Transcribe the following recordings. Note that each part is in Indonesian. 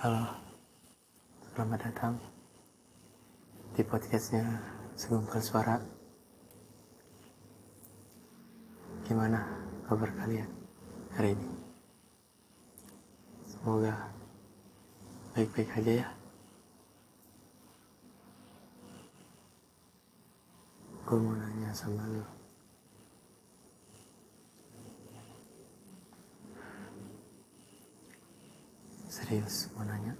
Halo, selamat datang di podcastnya Segumpal Suara. Gimana kabar kalian hari ini? Semoga baik-baik aja ya. Gue mau nanya sama lu. Serius mau nanya?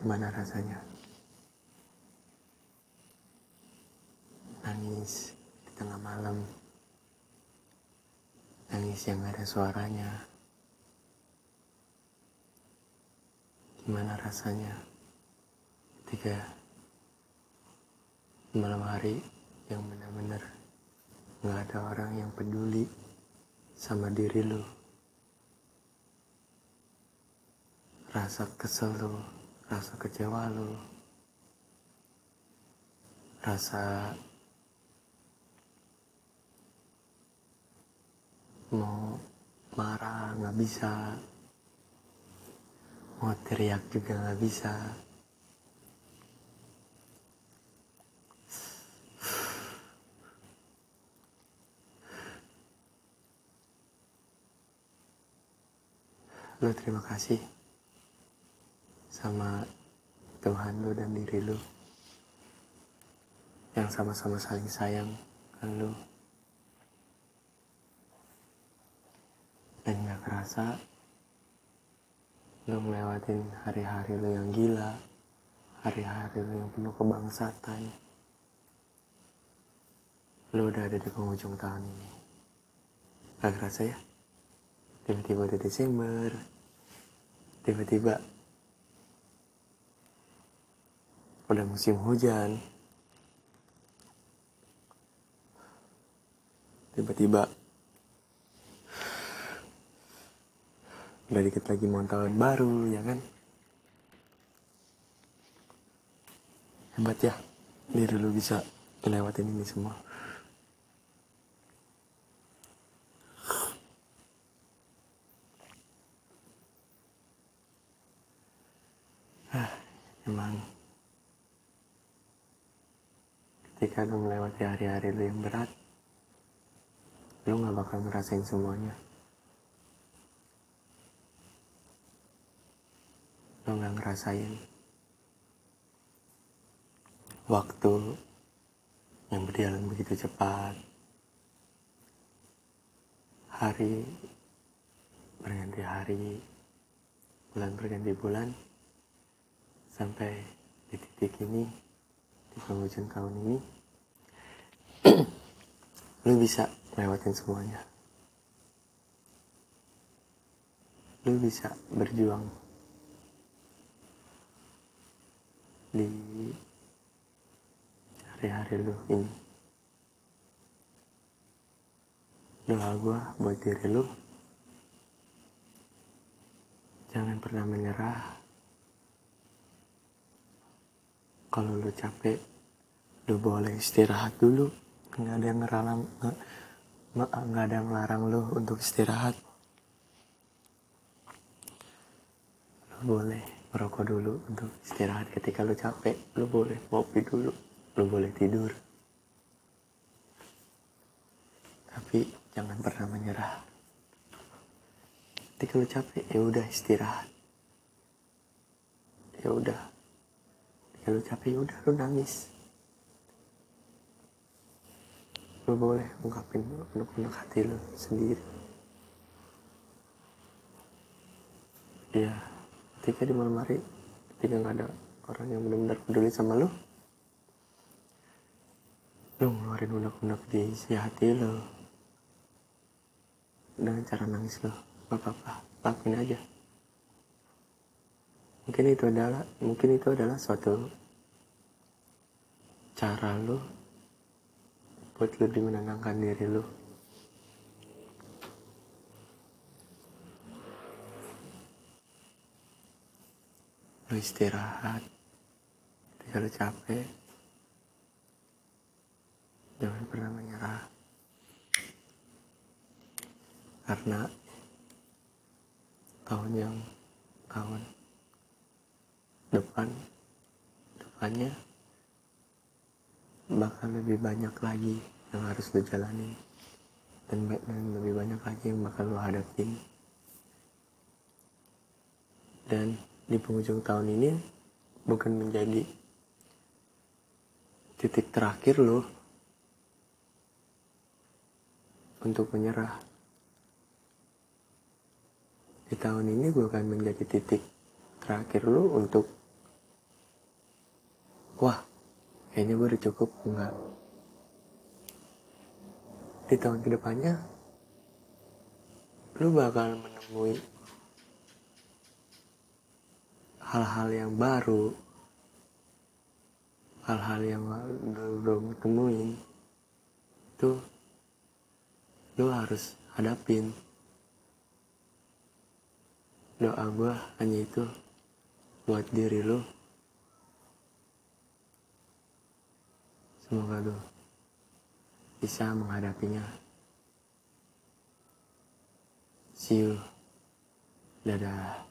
Gimana rasanya? Nangis di tengah malam. Nangis yang ada suaranya. Gimana rasanya Ketika malam hari yang benar-benar gak ada orang yang peduli sama diri lu rasa kesel lu, rasa kecewa lu, rasa mau marah nggak bisa, mau teriak juga nggak bisa. Lu terima kasih sama Tuhan lu dan diri lu. Yang sama-sama saling sayang kan lu. Dan gak kerasa lu ngelewatin hari-hari lu yang gila hari-hari lu yang penuh kebangsatan lu udah ada di penghujung tahun ini. Gak kerasa ya? Tiba-tiba udah Desember. Tiba-tiba udah musim hujan. Tiba-tiba. Udah dikit lagi mau tahun baru ya kan? Hebat ya. Diri lu bisa ngelewatin ini semua ketika lu melewati hari-hari lu yang berat lu gak bakal ngerasain semuanya. Lu gak ngerasain waktu yang berjalan begitu cepat hari berganti hari bulan berganti bulan sampai di titik ini penghujung tahun ini lu bisa lewatin semuanya. Lu bisa berjuang di hari-hari lu ini. Doa gue buat diri lu. Jangan pernah menyerah kalau lu capek lu boleh istirahat dulu. Nggak ada yang ngeralang nggak nggak ada yang larang lu untuk istirahat. Lu boleh merokok dulu untuk istirahat. Ketika lu capek lu boleh ngopi dulu. Lu boleh tidur. Tapi jangan pernah menyerah. Ketika lu capek ya udah istirahat. Ya udah ya lu capek udah lu nangis. Lu boleh ungkapin unek-unek hati lu sendiri. Ya ketika di malam hari ketika nggak ada orang yang benar-benar peduli sama lu lu ngeluarin unek-unek di isi hati lu dengan cara nangis lu. Gak apa-apa lakuin aja mungkin itu adalah mungkin itu adalah suatu cara lu buat lebih menenangkan diri lu. Lu istirahat ketika lu capek jangan pernah menyerah. Karena tahun yang kawan depan. Depannya bakal lebih banyak lagi yang harus lo jalani dan, dan lebih banyak lagi yang bakal lo hadapin. Dan di penghujung tahun ini bukan menjadi titik terakhir lo untuk menyerah. Di tahun ini gue akan menjadi titik terakhir lo untuk wah kayaknya gue udah cukup enggak. Di tahun ke depannya lu bakal menemui hal-hal yang baru hal-hal yang lu belum temuin itu lu harus hadapin. Doa gue hanya itu buat diri lu semoga lu bisa menghadapinya. See you. Dadah